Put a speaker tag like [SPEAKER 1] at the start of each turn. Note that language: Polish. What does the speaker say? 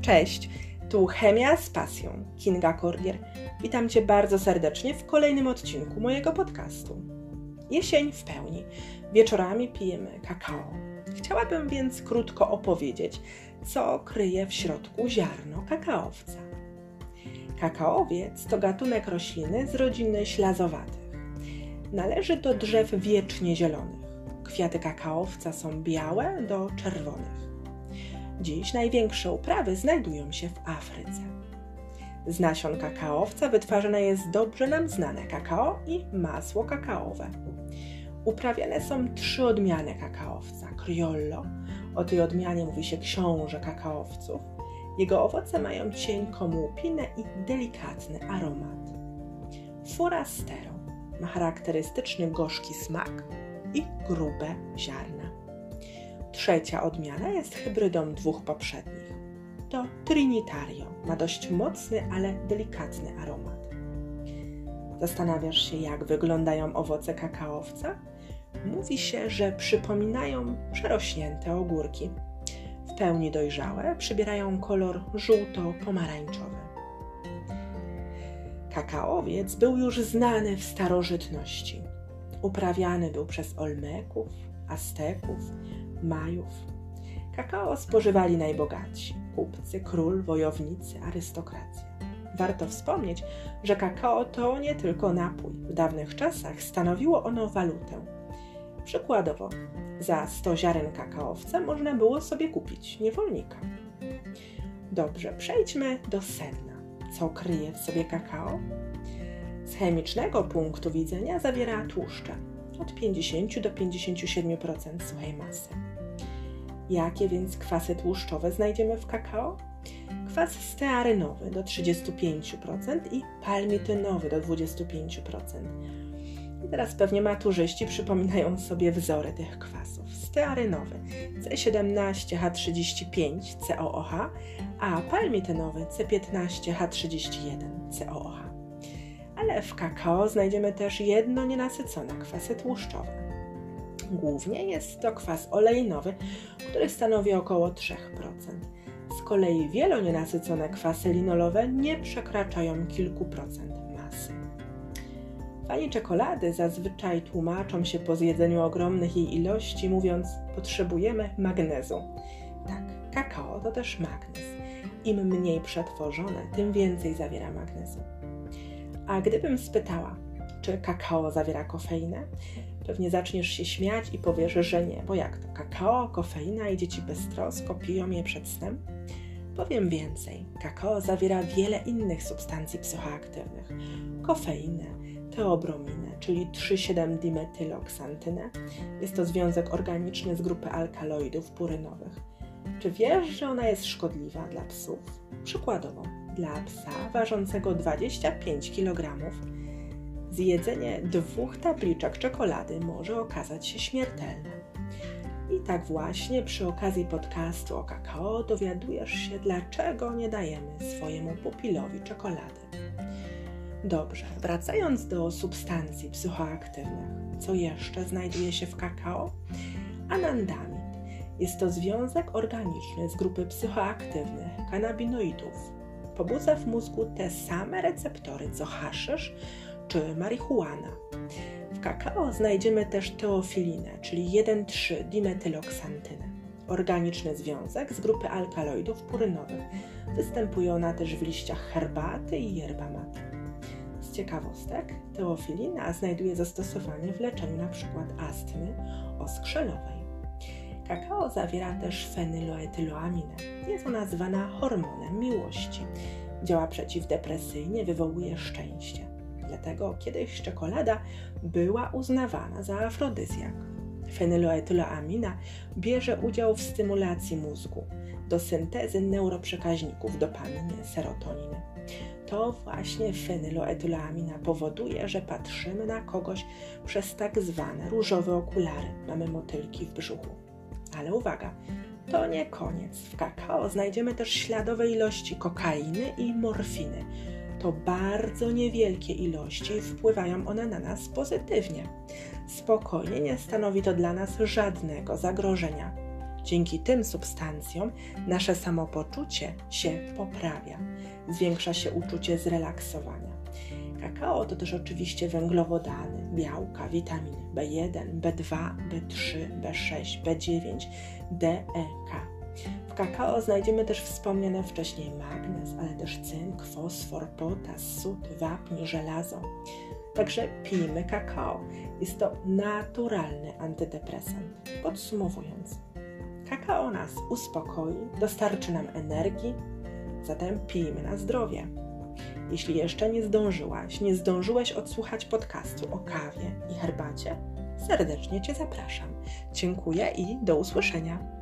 [SPEAKER 1] Cześć, tu Chemia z pasją, Kinga Kordier. Witam Cię bardzo serdecznie w kolejnym odcinku mojego podcastu. Jesień w pełni. Wieczorami pijemy kakao. Chciałabym więc krótko opowiedzieć, co kryje w środku ziarno kakaowca. Kakaowiec to gatunek rośliny z rodziny ślazowatych. Należy do drzew wiecznie zielonych. Kwiaty kakaowca są białe do czerwonych. Dziś największe uprawy znajdują się w Afryce. Z nasion kakaowca wytwarzane jest dobrze nam znane kakao i masło kakaowe. Uprawiane są trzy odmiany kakaowca: Criollo, o tej odmianie mówi się książę kakaowców. Jego owoce mają cienką łupinę i delikatny aromat. Forastero ma charakterystyczny gorzki smak i grube ziarna. Trzecia odmiana jest hybrydą dwóch poprzednich. To Trinitario. Ma dość mocny, ale delikatny aromat. Zastanawiasz się, jak wyglądają owoce kakaowca? Mówi się, że przypominają przerośnięte ogórki. W pełni dojrzałe przybierają kolor żółto-pomarańczowy. Kakaowiec był już znany w starożytności. Uprawiany był przez Olmeków, Azteków, Majów. Kakao spożywali najbogatsi kupcy, król, wojownicy, arystokracja. Warto wspomnieć, że kakao to nie tylko napój. W dawnych czasach stanowiło ono walutę. Przykładowo, za 100 ziaren kakaowca można było sobie kupić niewolnika. Dobrze, przejdźmy do sedna. Co kryje w sobie kakao? Z chemicznego punktu widzenia zawiera tłuszcze od 50 do 57% suchej masy. Jakie więc kwasy tłuszczowe znajdziemy w kakao? Kwas stearynowy do 35% i palmitynowy do 25%. I teraz pewnie maturzyści przypominają sobie wzory tych kwasów. Stearynowy C17H35COOH, a palmitynowy C15H31COOH. Ale w kakao znajdziemy też jedno nienasycone kwasy tłuszczowe. Głównie jest to kwas olejnowy, który stanowi około 3%. Z kolei wielonienasycone kwasy linolowe nie przekraczają kilku procent masy. Fani czekolady zazwyczaj tłumaczą się po zjedzeniu ogromnych jej ilości, mówiąc: Potrzebujemy magnezu. Tak, kakao to też magnez. Im mniej przetworzone, tym więcej zawiera magnezu. A gdybym spytała, czy kakao zawiera kofeinę, pewnie zaczniesz się śmiać i powiesz, że nie, bo jak to? Kakao, kofeina i dzieci beztrosko piją je przed snem? Powiem więcej. Kakao zawiera wiele innych substancji psychoaktywnych. Kofeinę, teobrominę, czyli 3,7-dimetyloksantynę. Jest to związek organiczny z grupy alkaloidów purynowych. Czy wiesz, że ona jest szkodliwa dla psów? Przykładowo, dla psa ważącego 25 kg zjedzenie dwóch tabliczek czekolady może okazać się śmiertelne. I tak właśnie przy okazji podcastu o kakao dowiadujesz się, dlaczego nie dajemy swojemu pupilowi czekolady. Dobrze, wracając do substancji psychoaktywnych, co jeszcze znajduje się w kakao? Anandamid. Jest to związek organiczny z grupy psychoaktywnych kanabinoidów. Pobudza w mózgu te same receptory co haszysz czy marihuana. W kakao znajdziemy też teofilinę, czyli 1,3-dimetyloksantynę. Organiczny związek z grupy alkaloidów purynowych. Występuje ona też w liściach herbaty i yerba mate. Z ciekawostek, teofilina znajduje zastosowanie w leczeniu np. astmy oskrzelowej. Kakao zawiera też fenyloetyloaminę. Jest ona zwana hormonem miłości. Działa przeciwdepresyjnie, wywołuje szczęście. Dlatego kiedyś czekolada była uznawana za afrodyzjak. Fenyloetyloamina bierze udział w stymulacji mózgu do syntezy neuroprzekaźników dopaminy, serotoniny. To właśnie fenyloetyloamina powoduje, że patrzymy na kogoś przez tak zwane różowe okulary. Mamy motylki w brzuchu. Ale uwaga, to nie koniec. W kakao znajdziemy też śladowe ilości kokainy i morfiny to bardzo niewielkie ilości i wpływają one na nas pozytywnie. Spokojnie nie stanowi to dla nas żadnego zagrożenia. Dzięki tym substancjom nasze samopoczucie się poprawia, zwiększa się uczucie zrelaksowania. Kakao to też oczywiście węglowodany, białka, witaminy B1, B2, B3, B6, B9, D, E, K. kakao znajdziemy też wspomniane wcześniej magnez, ale też cynk, fosfor, potas, sód, wapń, żelazo. Także pijmy kakao. Jest to naturalny antydepresant. Podsumowując, kakao nas uspokoi, dostarczy nam energii, zatem pijmy na zdrowie. Jeśli jeszcze nie zdążyłaś, nie zdążyłeś odsłuchać podcastu o kawie i herbacie, serdecznie Cię zapraszam. Dziękuję i do usłyszenia.